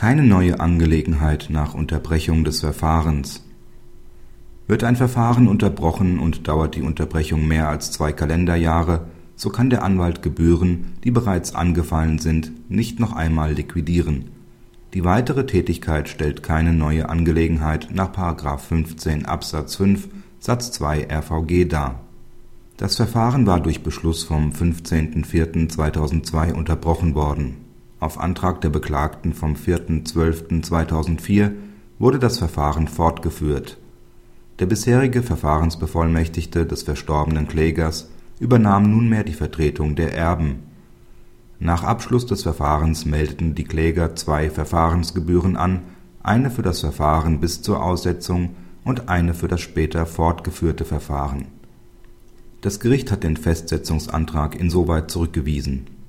keine neue Angelegenheit nach Unterbrechung des Verfahrens. Wird ein Verfahren unterbrochen und dauert die Unterbrechung mehr als zwei Kalenderjahre, so kann der Anwalt Gebühren, die bereits angefallen sind, nicht noch einmal liquidieren. Die weitere Tätigkeit stellt keine neue Angelegenheit nach 15 Absatz 5 Satz 2 RVG dar. Das Verfahren war durch Beschluss vom 15.04.2002 unterbrochen worden. Auf Antrag der Beklagten vom 4.12.2004 wurde das Verfahren fortgeführt. Der bisherige Verfahrensbevollmächtigte des verstorbenen Klägers übernahm nunmehr die Vertretung der Erben. Nach Abschluss des Verfahrens meldeten die Kläger zwei Verfahrensgebühren an, eine für das Verfahren bis zur Aussetzung und eine für das später fortgeführte Verfahren. Das Gericht hat den Festsetzungsantrag insoweit zurückgewiesen.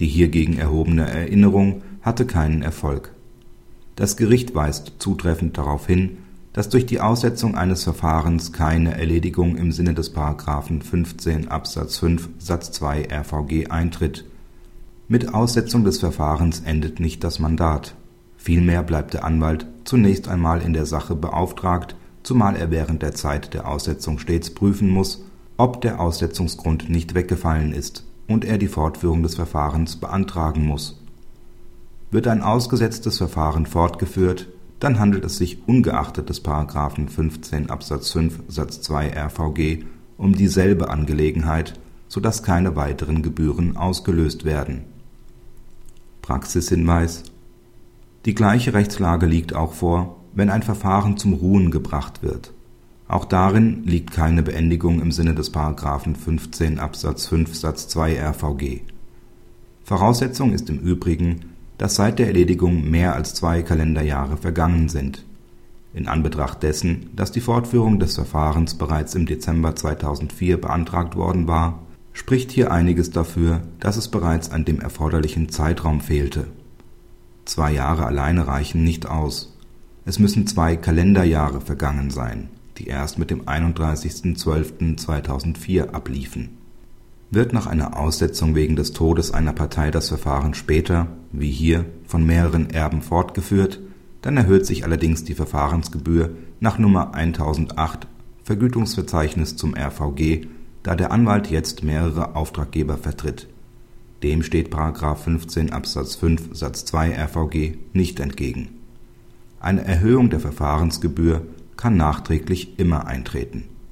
Die hiergegen erhobene Erinnerung hatte keinen Erfolg. Das Gericht weist zutreffend darauf hin, dass durch die Aussetzung eines Verfahrens keine Erledigung im Sinne des § 15 Absatz 5 Satz 2 RVG eintritt. Mit Aussetzung des Verfahrens endet nicht das Mandat. Vielmehr bleibt der Anwalt zunächst einmal in der Sache beauftragt, zumal er während der Zeit der Aussetzung stets prüfen muss, ob der Aussetzungsgrund nicht weggefallen ist und er die Fortführung des Verfahrens beantragen muss. Wird ein ausgesetztes Verfahren fortgeführt dann handelt es sich ungeachtet des § 15 Absatz 5 Satz 2 RVG um dieselbe Angelegenheit, so dass keine weiteren Gebühren ausgelöst werden. Praxishinweis Die gleiche Rechtslage liegt auch vor, wenn ein Verfahren zum Ruhen gebracht wird. Auch darin liegt keine Beendigung im Sinne des § 15 Absatz 5 Satz 2 RVG. Voraussetzung ist im Übrigen dass seit der Erledigung mehr als zwei Kalenderjahre vergangen sind. In Anbetracht dessen, dass die Fortführung des Verfahrens bereits im Dezember 2004 beantragt worden war, spricht hier einiges dafür, dass es bereits an dem erforderlichen Zeitraum fehlte. Zwei Jahre alleine reichen nicht aus. Es müssen zwei Kalenderjahre vergangen sein, die erst mit dem 31.12.2004 abliefen wird nach einer Aussetzung wegen des Todes einer Partei das Verfahren später, wie hier, von mehreren Erben fortgeführt, dann erhöht sich allerdings die Verfahrensgebühr nach Nummer 1008 Vergütungsverzeichnis zum RVG, da der Anwalt jetzt mehrere Auftraggeber vertritt. Dem steht § 15 Absatz 5 Satz 2 RVG nicht entgegen. Eine Erhöhung der Verfahrensgebühr kann nachträglich immer eintreten